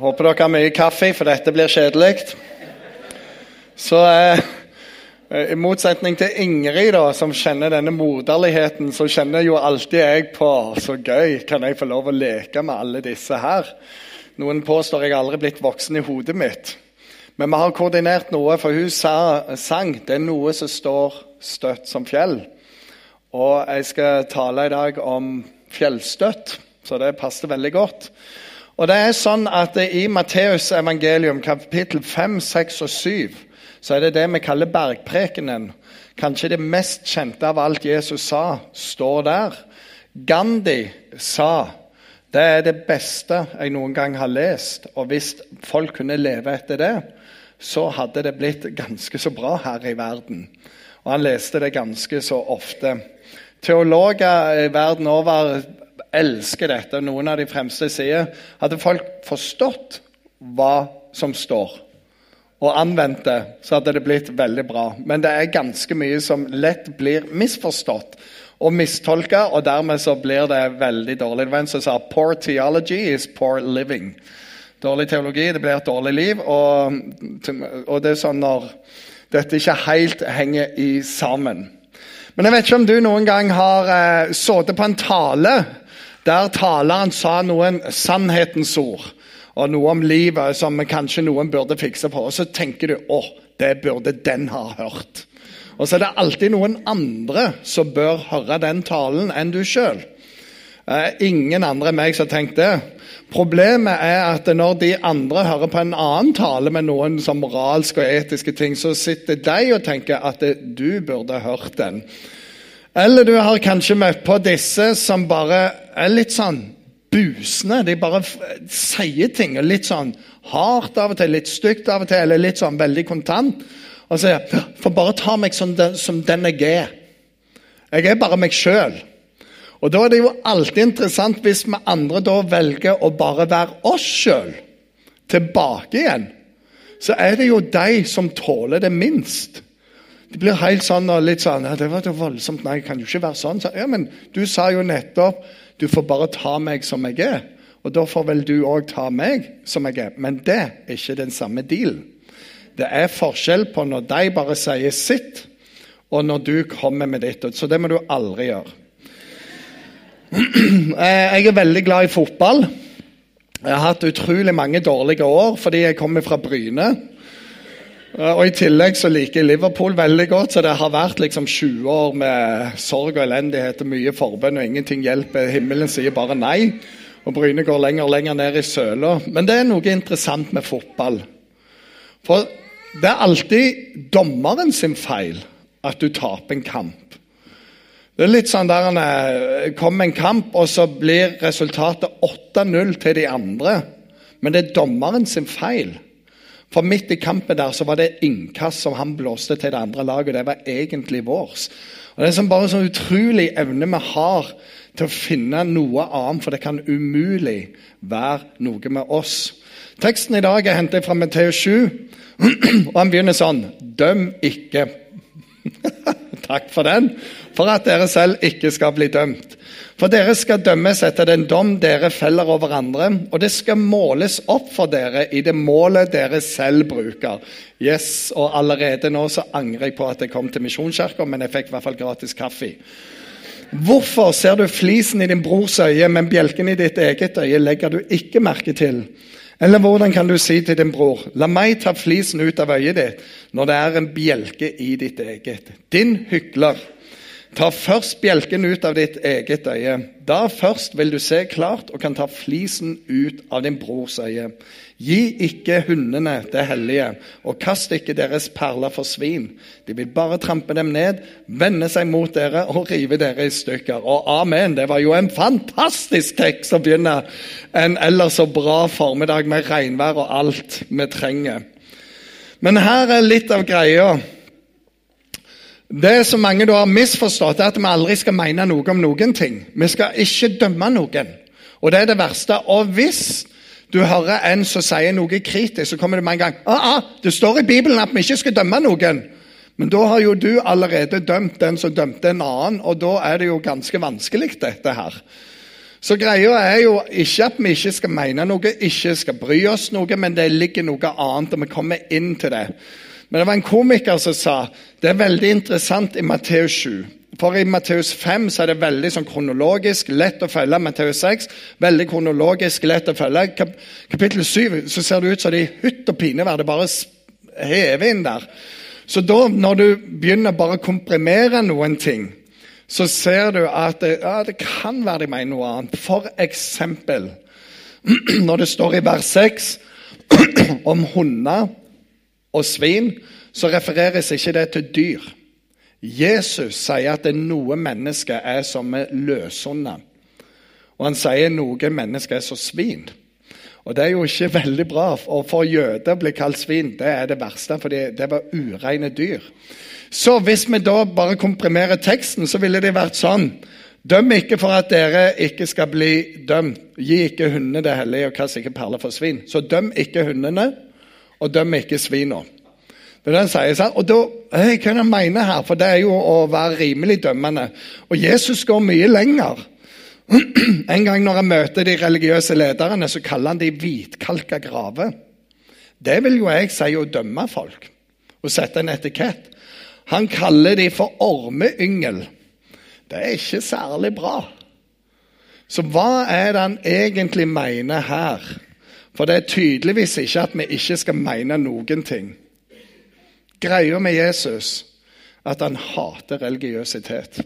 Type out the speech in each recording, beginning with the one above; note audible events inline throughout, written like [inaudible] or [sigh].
Håper dere har mye kaffe, for dette blir kjedelig. Så eh, I motsetning til Ingrid, da, som kjenner denne moderligheten, så kjenner jo alltid jeg på Så gøy, kan jeg få lov å leke med alle disse her? Noen påstår jeg aldri blitt voksen i hodet mitt. Men vi har koordinert noe, for hun sa, sang det er noe som står støtt som fjell. Og jeg skal tale i dag om fjellstøtt, så det passer veldig godt. Og det er sånn at I Matteus evangelium kapittel 5, 6 og 7 så er det det vi kaller bergprekenen. Kanskje det mest kjente av alt Jesus sa, står der. Gandhi sa det er det beste jeg noen gang har lest. Og hvis folk kunne leve etter det, så hadde det blitt ganske så bra her i verden. Og han leste det ganske så ofte. Teologer i verden over elsker dette. Noen av de fremste sier hadde folk forstått hva som står, og anvendt det, så hadde det blitt veldig bra. Men det er ganske mye som lett blir misforstått og mistolka, og dermed så blir det veldig dårlig. Det var en som sa 'poor theology is poor living'. Dårlig teologi det blir et dårlig liv. Og, og det er sånn når dette ikke helt henger i sammen. Men jeg vet ikke om du noen gang har eh, sittet på en tale der taleren sa noen sannhetens ord og noe om livet som kanskje noen burde fikse på. Og så tenker du å, det burde den ha hørt. Og så er det alltid noen andre som bør høre den talen enn du sjøl. Eh, ingen andre enn meg som har tenkt det. Problemet er at når de andre hører på en annen tale med noen som moralske og etiske ting, så sitter de og tenker at du burde hørt den. Eller du har kanskje møtt på disse som bare er litt sånn busne. De bare sier ting litt sånn hardt av og til, litt stygt av og til, eller litt sånn veldig kontant. Og sier får bare ta meg som den, som den jeg er. Jeg er bare meg sjøl. Og da er det jo alltid interessant hvis vi andre da velger å bare være oss sjøl tilbake igjen. Så er det jo de som tåler det minst. Det blir helt sånn og litt sånn ja, 'Det var jo voldsomt. Nei, kan jo ikke være sånn.' Så, ja, men du sa jo nettopp 'Du får bare ta meg som jeg er'. Og da får vel du òg ta meg som jeg er. Men det er ikke den samme dealen. Det er forskjell på når de bare sier sitt, og når du kommer med ditt. Så det må du aldri gjøre. [clears throat] Eh, jeg er veldig glad i fotball. Jeg har hatt utrolig mange dårlige år fordi jeg kommer fra Bryne. Eh, og I tillegg så liker jeg Liverpool veldig godt, så det har vært liksom 20 år med sorg og elendighet og mye forbønn, og ingenting hjelper. Himmelen sier bare nei, og Bryne går lenger og lenger ned i søla. Men det er noe interessant med fotball. For det er alltid dommeren sin feil at du taper en kamp. Det er litt sånn der han eh, kommer en kamp, og så blir resultatet 8-0 til de andre. Men det er dommeren sin feil. For midt i kampen der så var det innkast som han blåste til det andre laget. Det var egentlig vårs. Og Det er sånn bare sånn utrolig evne vi har til å finne noe annet, for det kan umulig være noe med oss. Teksten i dag er hentet fra Matteus 7, og han begynner sånn Døm ikke. [laughs] Takk for den. For at dere selv ikke skal bli dømt. For dere skal dømmes etter den dom dere feller over andre, og det skal måles opp for dere i det målet dere selv bruker. Yes, Og allerede nå så angrer jeg på at jeg kom til Misjonskirka, men jeg fikk i hvert fall gratis kaffe. Hvorfor ser du flisen i din brors øye, men bjelken i ditt eget øye legger du ikke merke til? Eller hvordan kan du si til din bror, la meg ta flisen ut av øyet ditt, når det er en bjelke i ditt eget? Din hykler. Ta først bjelken ut av ditt eget øye. Da først vil du se klart og kan ta flisen ut av din brors øye. Gi ikke hundene det hellige, og kast ikke deres perler for svin. De vil bare trampe dem ned, vende seg mot dere og rive dere i stykker. Og amen! Det var jo en fantastisk tekst å begynne en ellers så bra formiddag med regnvær og alt vi trenger. Men her er litt av greia. Det som mange da har misforstått, er at vi aldri skal mene noe om noen ting. Vi skal ikke dømme noen. Og det er det verste. Og hvis du hører en som sier noe kritisk, så kommer det med en gang ah, ah, Det står i Bibelen at vi ikke skal dømme noen. Men da har jo du allerede dømt den som dømte en annen, og da er det jo ganske vanskelig, dette her. Så greia er jo ikke at vi ikke skal mene noe, ikke skal bry oss noe, men det ligger noe annet, og vi kommer inn til det. Men det var en komiker som sa det er veldig interessant i Matteus 7. For i Matteus 5 så er det veldig sånn kronologisk, lett å følge. Matteus 6 veldig kronologisk, lett å følge. Kap kapittel 7 så ser det ut som det i hytt og pinevær. Det bare hever inn der. Så da, når du begynner bare å komprimere noen ting, så ser du at det, ja, det kan være de mener noe annet. For eksempel [clears throat] når det står i vers 6 [clears throat] om hunder og svin, så refereres ikke det til dyr. Jesus sier at noe menneske er som løshunder. Og han sier noe menneske er som svin. Og Det er jo ikke veldig bra. Og For jøder å bli kalt svin det er det verste, for det var ureine dyr. Så hvis vi da bare komprimerer teksten, så ville det vært sånn Døm ikke for at dere ikke skal bli dømt. Gi ikke hundene det hellige, og kast ikke perler for svin. Så døm ikke hundene, og døm ikke svina. Det er det han sier, sant? Og da, Hva er det han mener her? For det er jo å være rimelig dømmende. Og Jesus går mye lenger. [clears throat] En gang når han møter de religiøse lederne, så kaller han de hvitkalka graver. Det vil jo jeg si å dømme folk. Å sette en etikett. Han kaller de for ormeyngel. Det er ikke særlig bra. Så hva er det han egentlig mener her? For det er tydeligvis ikke at vi ikke skal mene noen ting. Greia med Jesus at han hater religiøsitet.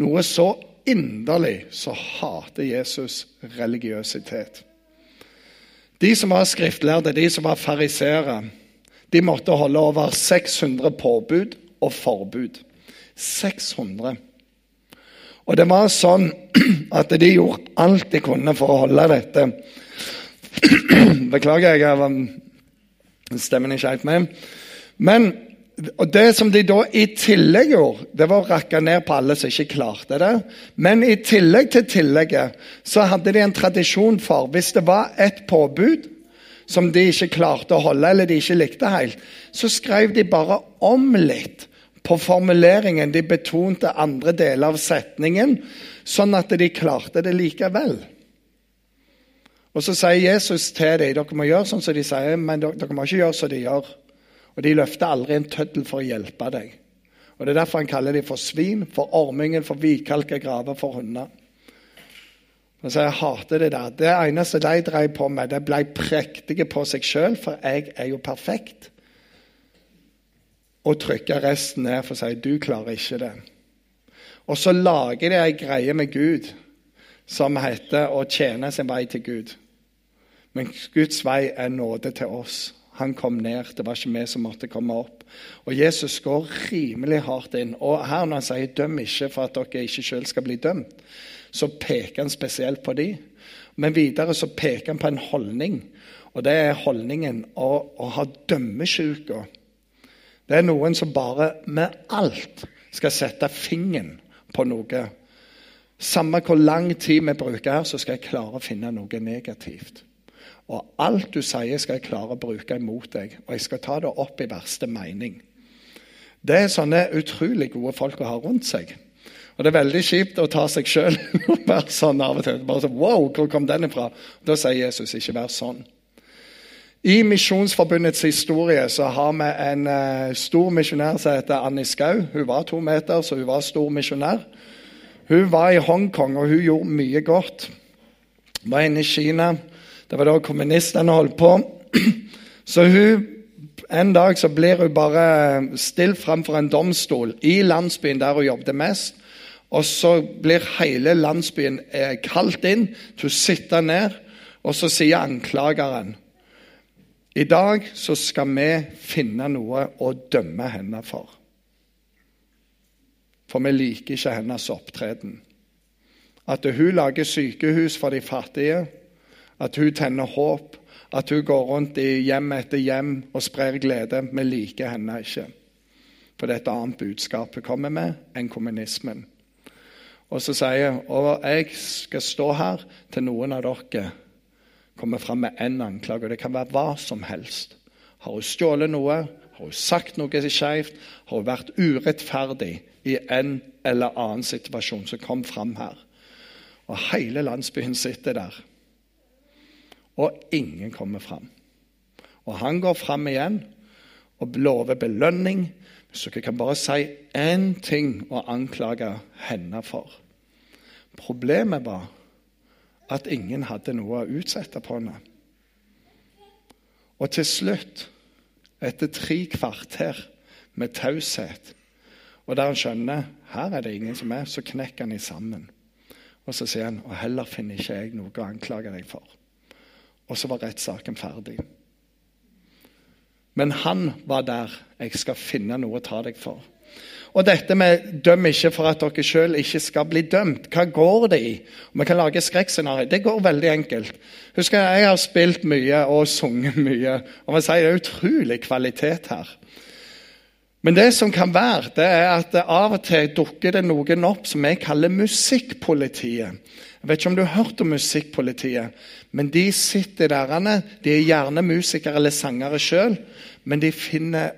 Noe så inderlig så hater Jesus religiøsitet. De som var skriftlærde, de som var fariseere, de måtte holde over 600 påbud og forbud. 600. Og det var sånn [clears throat] at de gjorde alt de kunne for å holde dette. [clears throat] Beklager, jeg har stemmen ikke helt med. Men og Det som de da i tillegg gjorde, det var å rakke ned på alle som ikke klarte det. Men i tillegg til tillegget så hadde de en tradisjon for Hvis det var et påbud som de ikke klarte å holde, eller de ikke likte helt, så skrev de bare om litt på formuleringen. De betonte andre deler av setningen, sånn at de klarte det likevel. Og Så sier Jesus til dem dere må gjøre sånn som de sier, men dere må ikke gjøre som de gjør. Og De løfter aldri en tøddel for å hjelpe deg. Og Det er derfor han kaller dem for svin, for ormingen, for hvitkalka graver, for hunder. Han så Jeg hater det der. Det eneste de drev på med, det ble prektige på seg sjøl, for jeg er jo perfekt. Og trykke resten ned for å si du klarer ikke det. Og så lager de ei greie med Gud som heter å tjene sin vei til Gud. Men Guds vei er nåde til oss. Han kom ned. Det var ikke vi som måtte komme opp. Og Jesus går rimelig hardt inn. Og her når han sier 'døm ikke for at dere ikke selv skal bli dømt', så peker han spesielt på dem. Men videre så peker han på en holdning. Og det er holdningen å, å ha dømmesjuka. Det er noen som bare med alt skal sette fingeren på noe. Samme hvor lang tid vi bruker her, så skal jeg klare å finne noe negativt. Og alt du sier, skal jeg klare å bruke imot deg. Og jeg skal ta det opp i verste mening. Det er sånne utrolig gode folk å ha rundt seg. Og det er veldig kjipt å ta seg sjøl [laughs] og være sånn av og til. Bare så, wow, hvor kom den ifra? Da sier Jesus ikke vær sånn. I Misjonsforbundets historie så har vi en uh, stor misjonær som heter Annie Skau. Hun var to meter, så hun var stor misjonær. Hun var i Hongkong, og hun gjorde mye godt. Hun var inne i Kina. Det var da kommunistene holdt på. [clears throat] Så hun en dag så blir hun bare stilt framfor en domstol i landsbyen der hun jobbet mest. Og så blir hele landsbyen eh, kalt inn til å sitte ned, og så sier anklageren i dag så skal vi finne noe å dømme henne for. For vi liker ikke hennes opptreden. At hun lager sykehus for de fattige, at hun tenner håp, at hun går rundt i hjem etter hjem og sprer glede. Vi liker henne ikke. For det er et annet budskap hun kommer med enn kommunismen. Og så sier hun og jeg skal stå her til noen av dere kommer fram med én anklage. Og det kan være hva som helst. Har hun stjålet noe? Har hun sagt noe skeivt? Har hun vært urettferdig i en eller annen situasjon som kom fram her? Og hele landsbyen sitter der. Og ingen kommer fram. Og han går fram igjen og lover belønning. Hvis dere kan bare si én ting å anklage henne for. Problemet var at ingen hadde noe å utsette på henne. Og til slutt, etter tre kvarter med taushet, og der han skjønner her er det ingen som er, så knekker han i sammen. Og så sier han og heller finner ikke jeg noe å anklage deg for. Og så var rettssaken ferdig. Men han var der. Jeg skal finne noe å ta deg for. Og dette med 'døm ikke for at dere sjøl ikke skal bli dømt', hva går det i? Vi kan lage skrekkscenario. Det går veldig enkelt. Husker Jeg jeg har spilt mye og sunget mye. og man sier Det er utrolig kvalitet her. Men det som kan være, det er at av og til dukker det noen opp som jeg kaller musikkpolitiet. Jeg vet ikke om du har hørt om musikkpolitiet, men de sitter der. De er gjerne musikere eller sangere sjøl, men de, finner,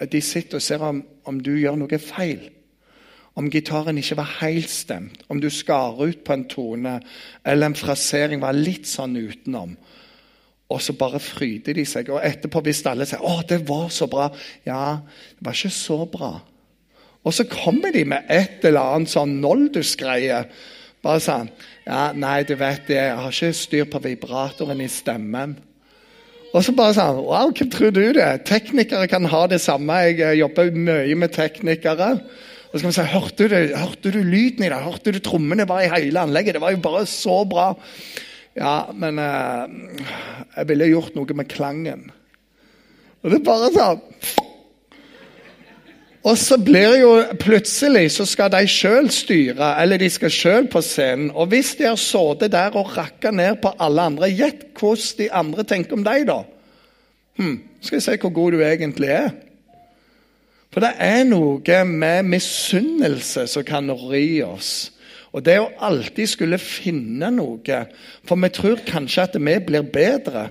de sitter og ser om, om du gjør noe feil. Om gitaren ikke var helt stemt, om du skar ut på en tone, eller en frasering var litt sånn utenom. Og så bare fryder de seg. Og etterpå, hvis alle sier 'Å, det var så bra' Ja, det var ikke så bra. Og så kommer de med et eller annet sånn noldusgreie. Bare sånn 'Ja, nei, du vet det, jeg har ikke styr på vibratoren i stemmen'. Og så bare sånn Wow, hvem tror du det? Teknikere kan ha det samme. Jeg eh, jobber mye med teknikere. Og så kan vi si, hørte du, hørte du lyden i det? Hørte du trommene var i hele anlegget? Det var jo bare så bra. Ja, men eh, jeg ville gjort noe med klangen. Og det er bare sånn Og så blir jo plutselig så skal de sjøl styre, eller de skal sjøl på scenen. Og hvis de har sittet der og rakka ned på alle andre, gjett hvordan de andre tenker om deg, da. Hm, skal jeg se hvor god du egentlig er. For det er noe med misunnelse som kan ri oss. Og det å alltid skulle finne noe For vi tror kanskje at vi blir bedre.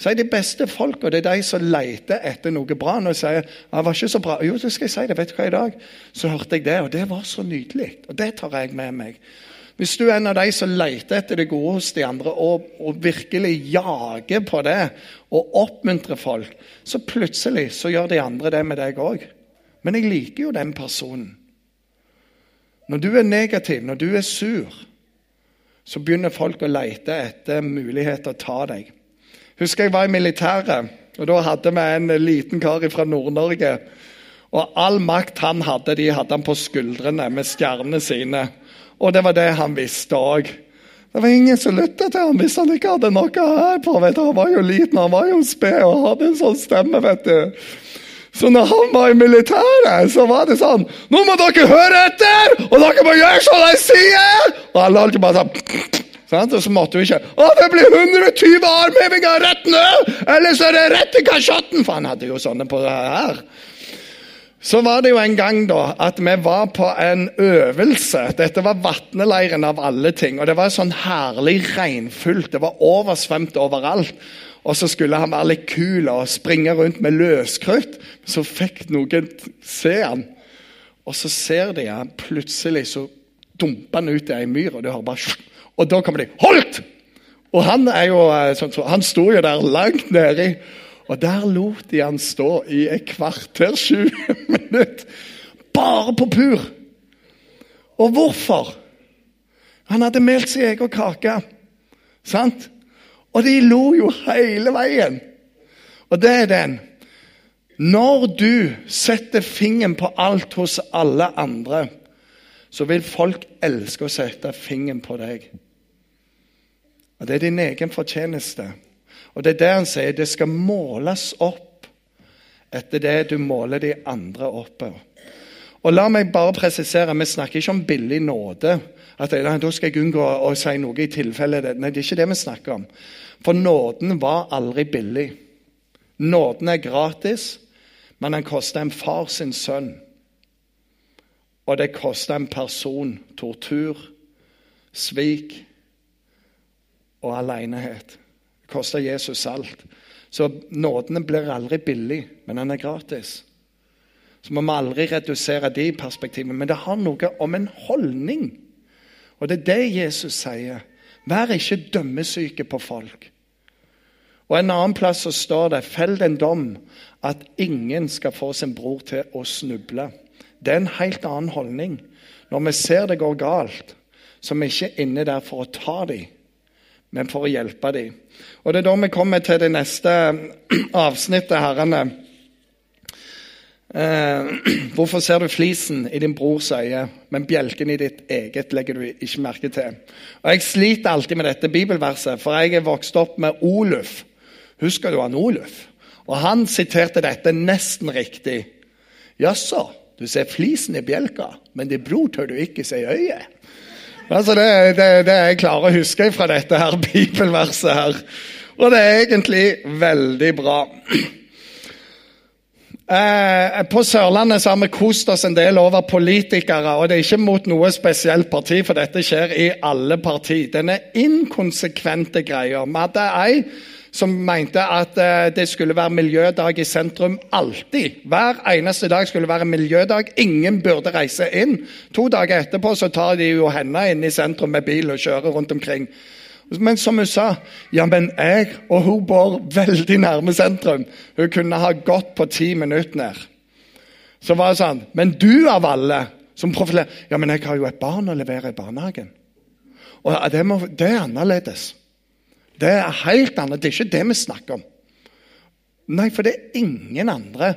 Så er de beste folka det er de som leter etter noe bra. Når de sier det var ikke så bra. Jo, så skal jeg si det. Vet du hva, i dag så hørte jeg det, og det var så nydelig. Og det tar jeg med meg. Hvis du er en av de som leter etter det gode hos de andre, og, og virkelig jager på det, og oppmuntrer folk, så plutselig så gjør de andre det med deg òg. Men jeg liker jo den personen. Når du er negativ, når du er sur, så begynner folk å lete etter muligheter å ta deg. Husker jeg var i militæret, og da hadde vi en liten kar fra Nord-Norge. Og all makt han hadde, de hadde han på skuldrene med stjernene sine. Og det var det han visste òg. Det var ingen som lyttet til ham hvis han ikke hadde noe her på. Vet du. Han var jo liten, han var jo sped og hadde en sånn stemme. vet du. Så når han var i militæret, så var det sånn Nå må dere høre etter! Og dere må gjøre som jeg sier! Og alle holdt bare sånn? Og så måtte vi ikke Å, det blir 120 armhevinger rett nå! Eller så er det rett i kasjotten! For han hadde jo sånne på det her. Så var det jo en gang da at vi var på en øvelse. Dette var Vatneleiren av alle ting. Og det var sånn herlig regnfullt. Det var oversvømt overalt. Og så skulle han være litt kul og springe rundt med løskrutt. Så fikk noen se han. Og så ser de han plutselig så dumper han ut i ei myr, og, bare, og da kommer de 'Holdt!' Og han er jo, eh, han sto jo der langt nedi. Og der lot de han stå i et kvarter, 20 [laughs] minutter. Bare på pur. Og hvorfor? Han hadde meldt sin egen kake. Sant? Og de lo jo hele veien. Og det er den. Når du setter fingeren på alt hos alle andre, så vil folk elske å sette fingeren på deg. Og Det er din egen fortjeneste. Og det er det han sier. Det skal måles opp etter det du måler de andre opp. Og la meg bare presisere, Vi snakker ikke om billig nåde. At Da skal jeg unngå å si noe i tilfelle det. Nei, det er ikke det vi snakker om. For nåden var aldri billig. Nåden er gratis, men den koster en far sin sønn. Og det koster en person tortur, svik og alenehet. Det koster Jesus alt. Så nåden blir aldri billig, men den er gratis. Så må vi aldri redusere de perspektivene. Men det har noe om en holdning Og det er det Jesus sier. Vær ikke dømmesyke på folk. Og En annen plass så står det fell den dom at ingen skal få sin bror til å snuble. Det er en helt annen holdning. Når vi ser det går galt, så er vi ikke inne der for å ta dem, men for å hjelpe dem. Og Det er da vi kommer til det neste [clears throat] avsnittet, herrene. Eh, [clears throat] hvorfor ser du flisen i din brors øye, men bjelken i ditt eget legger du ikke merke til? Og Jeg sliter alltid med dette bibelverset, for jeg er vokst opp med Oluf. Husker du han Oluf? Og Han siterte dette nesten riktig. Jaså, du ser flisen i bjelka, men din bror tør du ikke se i øyet. Altså det, det, det jeg klarer å huske fra dette her bibelverset her. Og det er egentlig veldig bra. Eh, på Sørlandet så har vi kost oss en del over politikere. og Det er ikke mot noe spesielt parti, for dette skjer i alle parti. Denne inkonsekvente greia. Vi hadde ei som mente at eh, det skulle være miljødag i sentrum alltid. Hver eneste dag skulle være miljødag. Ingen burde reise inn. To dager etterpå så tar de jo henne inn i sentrum med bil og kjører rundt omkring. Men som hun sa, ja, men jeg og hun bor veldig nærme sentrum. Hun kunne ha gått på ti minutter ned. Så var det sånn Men du av alle som profilerer Ja, men jeg har jo et barn å levere i barnehagen. Og det, må, det er annerledes. Det er helt annet. Det er ikke det vi snakker om. Nei, for det er ingen andre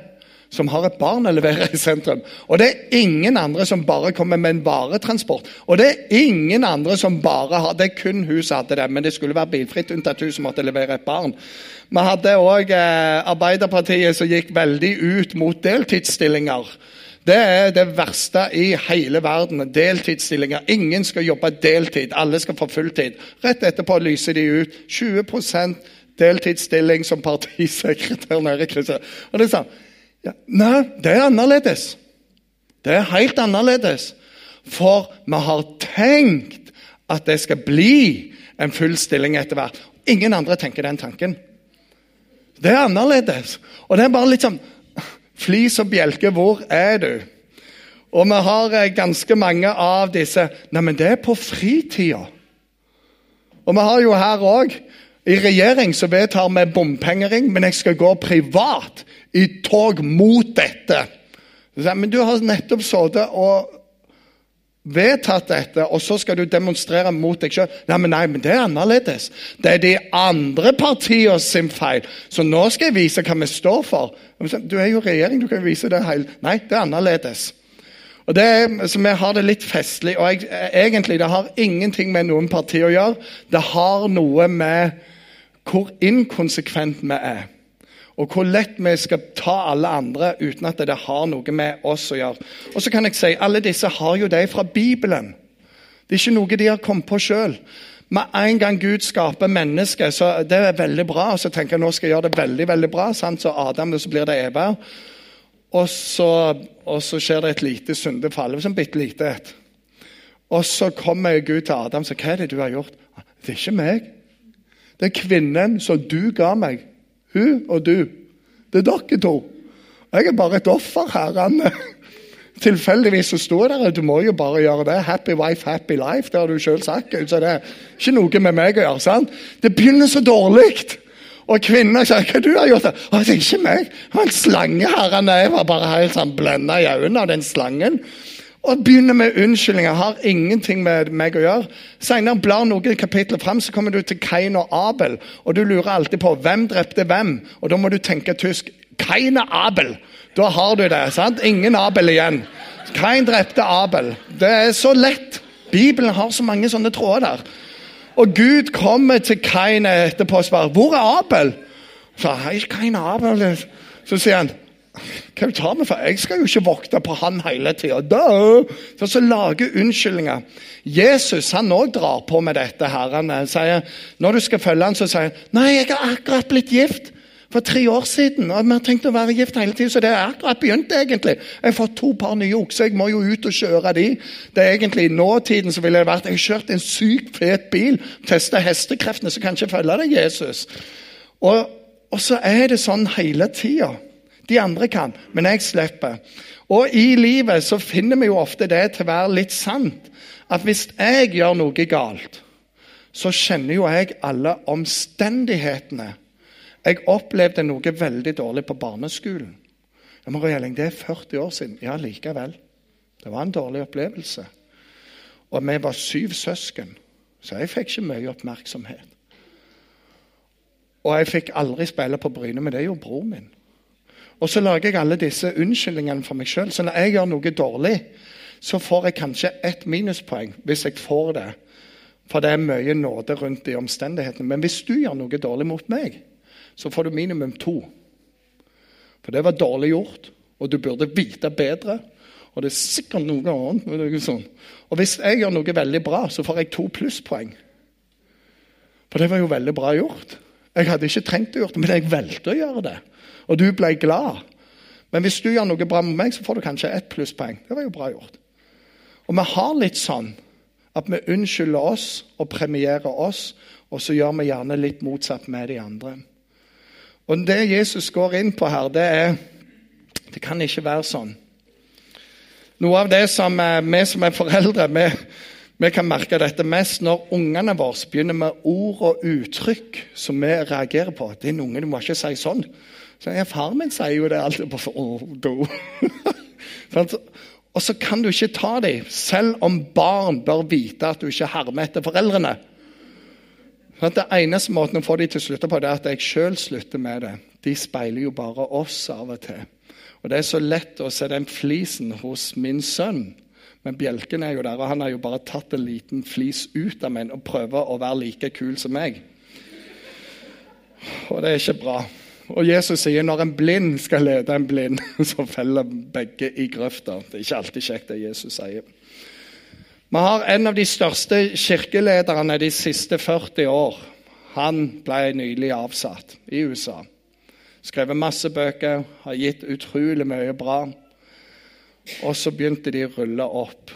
som har et barn å levere i sentrum. Og det er ingen andre som bare kommer med en varetransport. Og det er ingen andre som bare har Det er kun hun som hadde det, men det skulle være bilfritt unntatt hun som måtte levere et barn. Vi hadde òg eh, Arbeiderpartiet som gikk veldig ut mot deltidsstillinger. Det er det verste i hele verden. Deltidsstillinger. Ingen skal jobbe deltid. Alle skal få fulltid. Rett etterpå lyser de ut 20% deltidsstilling som partisekretær nede i krysset. Og det sånn, ja, nei, det er annerledes. Det er helt annerledes. For vi har tenkt at det skal bli en full stilling etter hvert. Ingen andre tenker den tanken. Det er annerledes. Og det er bare litt sånn Flis og bjelke, hvor er du? Og vi har eh, ganske mange av disse Nei, men det er på fritida. Og vi har jo her òg I regjering så vedtar vi bompengering, men jeg skal gå privat i tog mot dette. Men du har nettopp sittet og vedtatt dette, og så skal du demonstrere mot deg sjøl. Nei, men nei, men det er annerledes. Det er de andre partiene sin feil. Så nå skal jeg vise hva vi står for. Du er jo regjering, du kan vise det hele. Nei, det er annerledes. Og det er, så Vi har det litt festlig. og jeg, Egentlig det har ingenting med noen parti å gjøre. Det har noe med hvor inkonsekvent vi er. Og hvor lett vi skal ta alle andre uten at det har noe med oss å gjøre. Og så kan jeg si, Alle disse har jo det fra Bibelen. Det er ikke noe de har kommet på sjøl. Med en gang Gud skaper mennesket, så det er veldig bra. Og så tenker jeg nå skal jeg gjøre det veldig veldig bra. Sant? Så Adam, og så blir det Eva. Og så, og så skjer det et lite syndefall. Som bitte lite et. Og så kommer Gud til Adam og sier, hva er det du har gjort? Det er ikke meg. Det er kvinnen som du ga meg. Hun og du. Det er dere to. Jeg er bare et offer, herrene. [laughs] Tilfeldigvis så sto der du må jo bare gjøre det. Happy wife, happy life. Det har du sjøl sagt. Så det er ikke noe med meg å gjøre. sant? Det begynner så dårlig. Og kvinner sier hva du har gjort. Å, det er ikke meg. Det var en slange her. Jeg var bare helt sånn blenda i øynene av den slangen. Og begynner med unnskyldninger. Har ingenting med meg å gjøre. Senere blar noen kapitler fram, så kommer du til Kain og Abel. Og du lurer alltid på hvem drepte hvem. Og da må du tenke tysk. Kain og Abel. Da har du det. sant? Ingen Abel igjen. Kain drepte Abel. Det er så lett. Bibelen har så mange sånne tråder der. Og Gud kommer til Kain etterpå og spør hvor er Abel. Så, Kain Abel. Så sier han hva tar meg for? Jeg skal jo ikke vokte på han hele tida. Så, så lager unnskyldninger. Jesus han òg drar på med dette. her. Han sier, Når du skal følge han, så sier han nei, jeg har akkurat blitt gift for tre år siden. og Vi har tenkt å være gift hele tiden, så det er akkurat begynt. egentlig. Jeg har fått to par nye okser, jeg må jo ut og kjøre de. Det er egentlig I nåtiden så ville det vært jeg har kjørt en sykt fet bil, testa hestekreftene, så kan jeg ikke følge deg, Jesus. Og, og så er det sånn hele tida. De andre kan, men jeg slipper. Og i livet så finner vi jo ofte det til å være litt sant. At hvis jeg gjør noe galt, så kjenner jo jeg alle omstendighetene. Jeg opplevde noe veldig dårlig på barneskolen. Ja, men Røyeling, det er 40 år siden. Ja, likevel. Det var en dårlig opplevelse. Og vi var syv søsken, så jeg fikk ikke mye oppmerksomhet. Og jeg fikk aldri spille på Bryne, men det gjorde broren min. Og så lager jeg alle disse unnskyldningene for meg sjøl. Så når jeg gjør noe dårlig, så får jeg kanskje ett minuspoeng hvis jeg får det. For det er mye nåde rundt de omstendighetene. Men hvis du gjør noe dårlig mot meg, så får du minimum to. For det var dårlig gjort, og du burde vite bedre. Og det er sikkert noe annet. Sånn. Og hvis jeg gjør noe veldig bra, så får jeg to plusspoeng. For det var jo veldig bra gjort. Jeg hadde ikke trengt å gjøre det, men jeg valgte å gjøre det. Og du ble glad. Men hvis du gjør noe bra med meg, så får du kanskje ett plusspoeng. Det var jo bra gjort. Og vi har litt sånn at vi unnskylder oss og premierer oss, og så gjør vi gjerne litt motsatt med de andre. Og Det Jesus går inn på her, det er Det kan ikke være sånn. Noe av det som vi som er foreldre vi, vi kan merke dette mest når ungene våre begynner med ord og uttrykk som vi reagerer på. 'Din unge, du må ikke si sånn.' Så ja, Far min sier jo det alltid. Bare, [laughs] oh, og så kan du ikke ta dem, selv om barn bør vite at du ikke hermer etter foreldrene. For Det eneste måten å få dem til å slutte på, det er at jeg sjøl slutter med det. De speiler jo bare oss av og til. Og Det er så lett å se den flisen hos min sønn. Men bjelken er jo der, og han har jo bare tatt en liten flis ut av meg og prøver å være like kul som meg. Og det er ikke bra. Og Jesus sier når en blind skal lede en blind, [laughs] så feller begge i grøfta. Det er ikke alltid kjekt, det Jesus sier. Vi har en av de største kirkelederne de siste 40 år. Han ble nylig avsatt i USA. Skrevet masse bøker, har gitt utrolig mye bra. Og så begynte de å rulle opp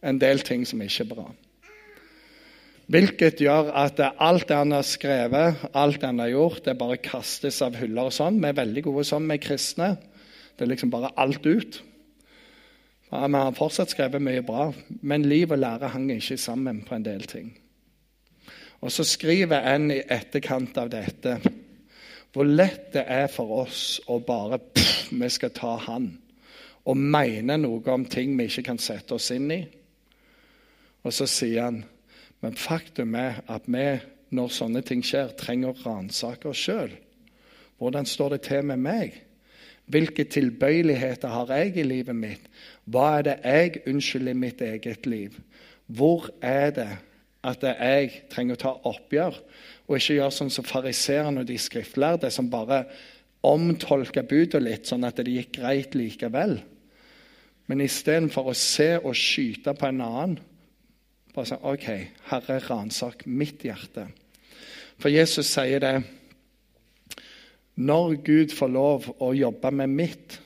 en del ting som ikke er bra. Hvilket gjør at alt det han har skrevet, alt det han har gjort, det bare kastes av hyller og sånn. Vi er veldig gode sånn er kristne. Det er liksom bare alt ut. Ja, Vi har fortsatt skrevet mye bra, men liv og lære hang ikke sammen på en del ting. Og så skriver en i etterkant av dette hvor lett det er for oss å bare pff, Vi skal ta han. Og mene noe om ting vi ikke kan sette oss inn i. Og så sier han men faktum er at vi, når sånne ting skjer, trenger å ransake oss sjøl. Hvordan står det til med meg? Hvilke tilbøyeligheter har jeg i livet mitt? Hva er det jeg unnskylder i mitt eget liv? Hvor er det at jeg trenger å ta oppgjør, og ikke gjøre sånn som fariseerne og de skriftlærde, som bare omtolker budet litt, sånn at det gikk greit likevel? Men istedenfor å se og skyte på en annen, bare si OK, Herre, ransak mitt hjerte. For Jesus sier det når Gud får lov å jobbe med mitt,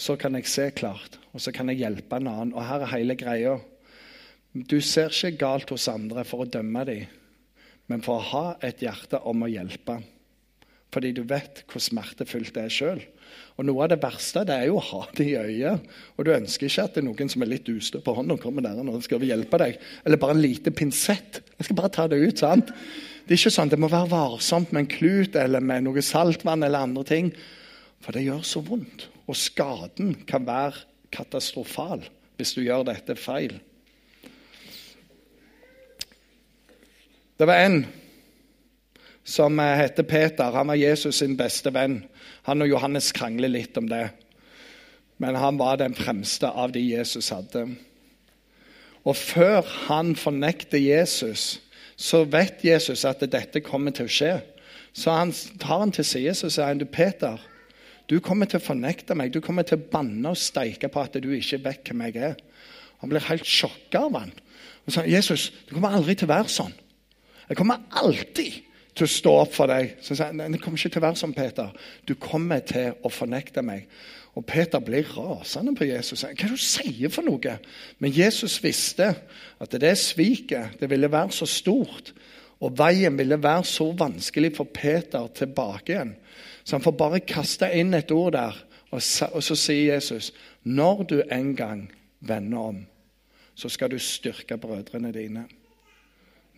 så kan jeg se klart, og så kan jeg hjelpe en annen. Og her er hele greia. Du ser ikke galt hos andre for å dømme dem, men for å ha et hjerte om å hjelpe. Fordi du vet hvor smertefullt det er sjøl. Og noe av det verste det er jo å ha det i øyet. Og du ønsker ikke at det er noen som er litt ustø på hånda, kommer der og skal hjelpe deg. Eller bare en lite pinsett. Jeg skal bare ta det ut. sant? Det er ikke sånn, det må være varsomt med en klut eller med noe saltvann eller andre ting. For det gjør så vondt. Og skaden kan være katastrofal hvis du gjør dette feil. Det var en som heter Peter. Han var Jesus sin beste venn. Han og Johannes krangler litt om det. Men han var den fremste av de Jesus hadde. Og før han fornekter Jesus, så vet Jesus at dette kommer til å skje. Så han tar han til side og sier han, du Peter, du kommer til å fornekte meg. Du kommer til å banne og steike på at du ikke vet hvem jeg er. Han blir helt sjokka av han. Og sier, Jesus, det kommer aldri til å være sånn. Jeg kommer alltid til å stå opp for deg. Så sier han, det kommer ikke til å være som Peter. Du kommer til å fornekte meg. Og Peter blir rasende på Jesus. Hva er det du sier for noe? Men Jesus visste at det sviket det ville være så stort. Og veien ville være så vanskelig for Peter tilbake igjen. Så han får bare kaste inn et ord der, og så sier Jesus når du en gang vender om, så skal du styrke brødrene dine.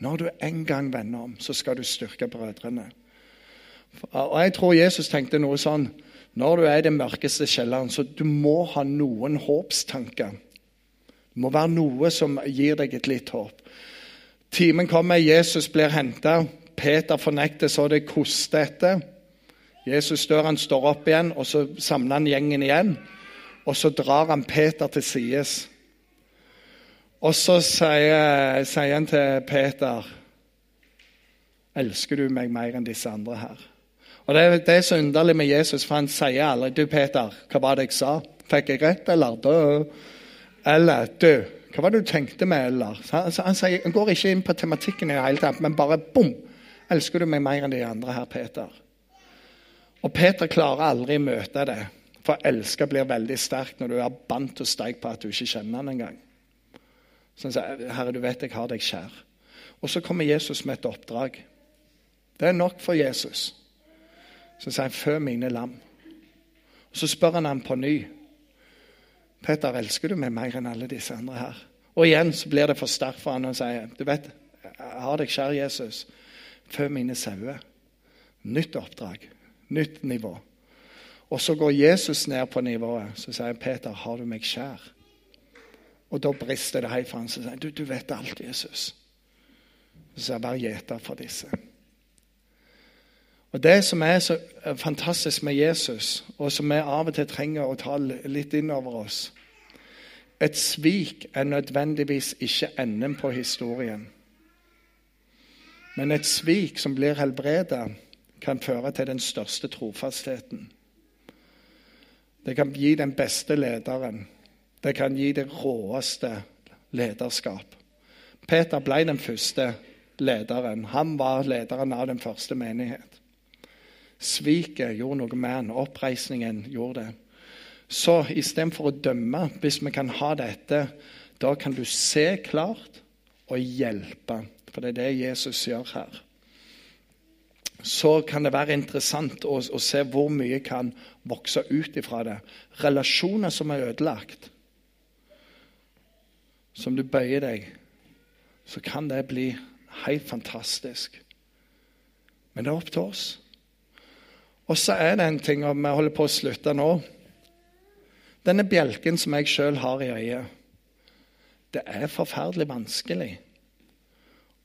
Når du en gang vender om, så skal du styrke brødrene. Og Jeg tror Jesus tenkte noe sånn Når du er i den mørkeste kjelleren, så du må ha noen håpstanker. Det må være noe som gir deg et litt håp. Timen kommer, Jesus blir henta. Peter fornekter så det koster etter. Jesus dør, han står opp igjen, og så samler han gjengen igjen. Og så drar han Peter til sides. Og så sier, sier, han til Peter Elsker du meg mer enn disse andre her? Og Det, det er så underlig med Jesus, for han sier aldri Du, Peter, hva var det jeg sa? Fikk jeg rett, eller? Død? Eller du, hva var det du tenkte med, eller? Han, han, sier, han går ikke inn på tematikken i det hele tatt, men bare bom! Elsker du meg mer enn de andre her, Peter? Og Peter klarer aldri å møte det. For elsket blir veldig sterkt når du er bandt og steik på at du ikke kjenner han engang. Så han sier, 'Herre, du vet jeg har deg kjær'. Og så kommer Jesus med et oppdrag. Det er nok for Jesus. Så sier han, 'Fø mine lam'. Og Så spør han ham på ny. 'Peter, elsker du meg mer enn alle disse andre her?' Og igjen så blir det for sterkt for han og sier, 'Du vet, jeg har deg kjær, Jesus. Fø mine sauer.' Nytt oppdrag. Nytt nivå. Og så går Jesus ned på nivået. Så sier Peter, 'Har du meg kjær?' Og da brister det helt for ham. som sier du, 'Du vet alt, Jesus.' Så sier 'Vær gjeter for disse'. Og Det som er så fantastisk med Jesus, og som vi av og til trenger å ta litt inn over oss Et svik er nødvendigvis ikke enden på historien. Men et svik som blir helbredet, kan føre til den største trofastheten. Det kan gi den beste lederen. Det kan gi det råeste lederskap. Peter ble den første lederen. Han var lederen av den første menighet. Sviket gjorde noe med han. Oppreisningen gjorde det. Så istedenfor å dømme, hvis vi kan ha dette, da kan du se klart og hjelpe. For det er det Jesus gjør her så kan det være interessant å, å se hvor mye kan vokse ut ifra det. Relasjoner som er ødelagt, som du bøyer deg, så kan det bli helt fantastisk. Men det er opp til oss. Og så er det en ting, og vi holder på å slutte nå Denne bjelken som jeg sjøl har i øyet, det er forferdelig vanskelig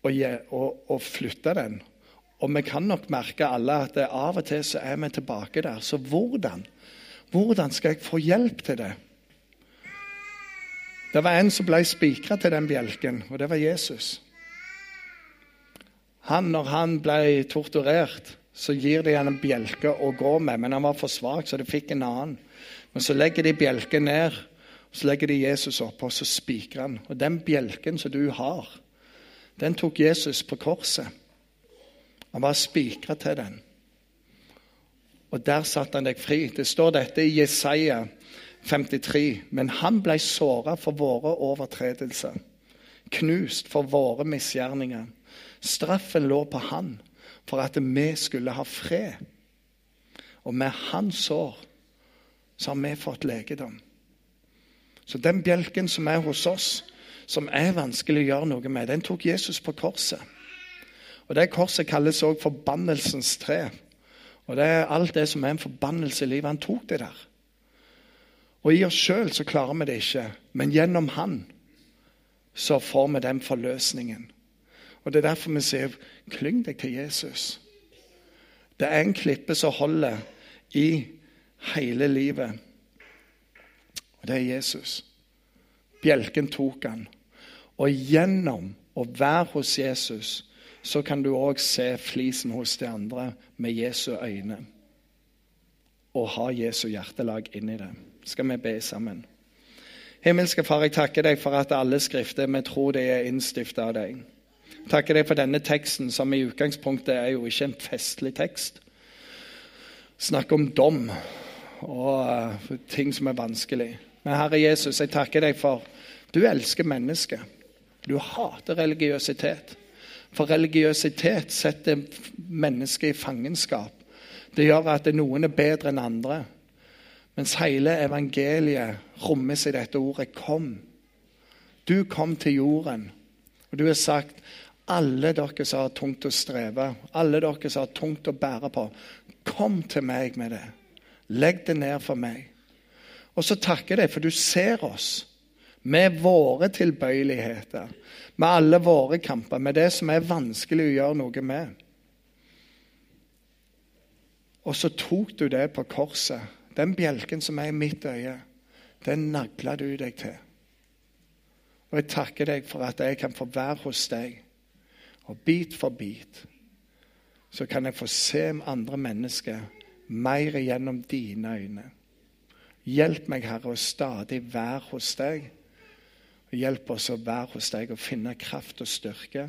å, å, å flytte den. Og vi kan nok merke alle at av og til så er vi tilbake der. Så hvordan? Hvordan skal jeg få hjelp til det? Det var en som ble spikra til den bjelken, og det var Jesus. Han, Når han ble torturert, så gir de han en bjelke å gå med, men han var for svak, så de fikk en annen. Men så legger de bjelken ned, så legger de Jesus opp, og så spikrer han. Og den bjelken som du har, den tok Jesus på korset. Han var spikra til den. Og der satte han deg fri. Det står dette i Jesaja 53. Men han ble såra for våre overtredelser, knust for våre misgjerninger. Straffen lå på han for at vi skulle ha fred. Og med hans sår så har vi fått legedom. Så den bjelken som er hos oss, som er vanskelig å gjøre noe med, den tok Jesus på korset. Og Det korset kalles òg forbannelsens tre. Og Det er alt det som er en forbannelse i livet. Han tok det der. Og I oss sjøl så klarer vi det ikke, men gjennom Han så får vi den forløsningen. Og Det er derfor vi sier klyng deg til Jesus. Det er en klippe som holder i hele livet. Og det er Jesus. Bjelken tok han. Og gjennom å være hos Jesus så kan du òg se flisen hos de andre med Jesu øyne. Og ha Jesu hjertelag inni det. Skal vi be sammen? Himmelske Far, jeg takker deg for at alle skrifter vi tror det er innstiftet av deg. Takker deg for denne teksten, som i utgangspunktet er jo ikke en festlig tekst. Snakk om dom og uh, ting som er vanskelig. Men Herre Jesus, jeg takker deg for du elsker mennesket. Du hater religiøsitet. For religiøsitet setter mennesket i fangenskap. Det gjør at noen er bedre enn andre. Mens hele evangeliet rommes i dette ordet 'kom'. Du kom til jorden, og du har sagt alle dere som har tungt å streve, alle dere som har tungt å bære på, kom til meg med det. Legg det ned for meg. Og så takker jeg deg, for du ser oss med våre tilbøyeligheter, med alle våre kamper, med det som er vanskelig å gjøre noe med. Og så tok du det på korset. Den bjelken som er i mitt øye, den nagla du deg til. Og jeg takker deg for at jeg kan få være hos deg. Og bit for bit så kan jeg få se andre mennesker mer gjennom dine øyne. Hjelp meg, Herre, å stadig være hos deg. Og hjelp oss å være hos deg og finne kraft og styrke.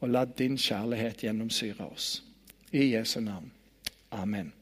Og la din kjærlighet gjennomsyre oss. I Jesu navn. Amen.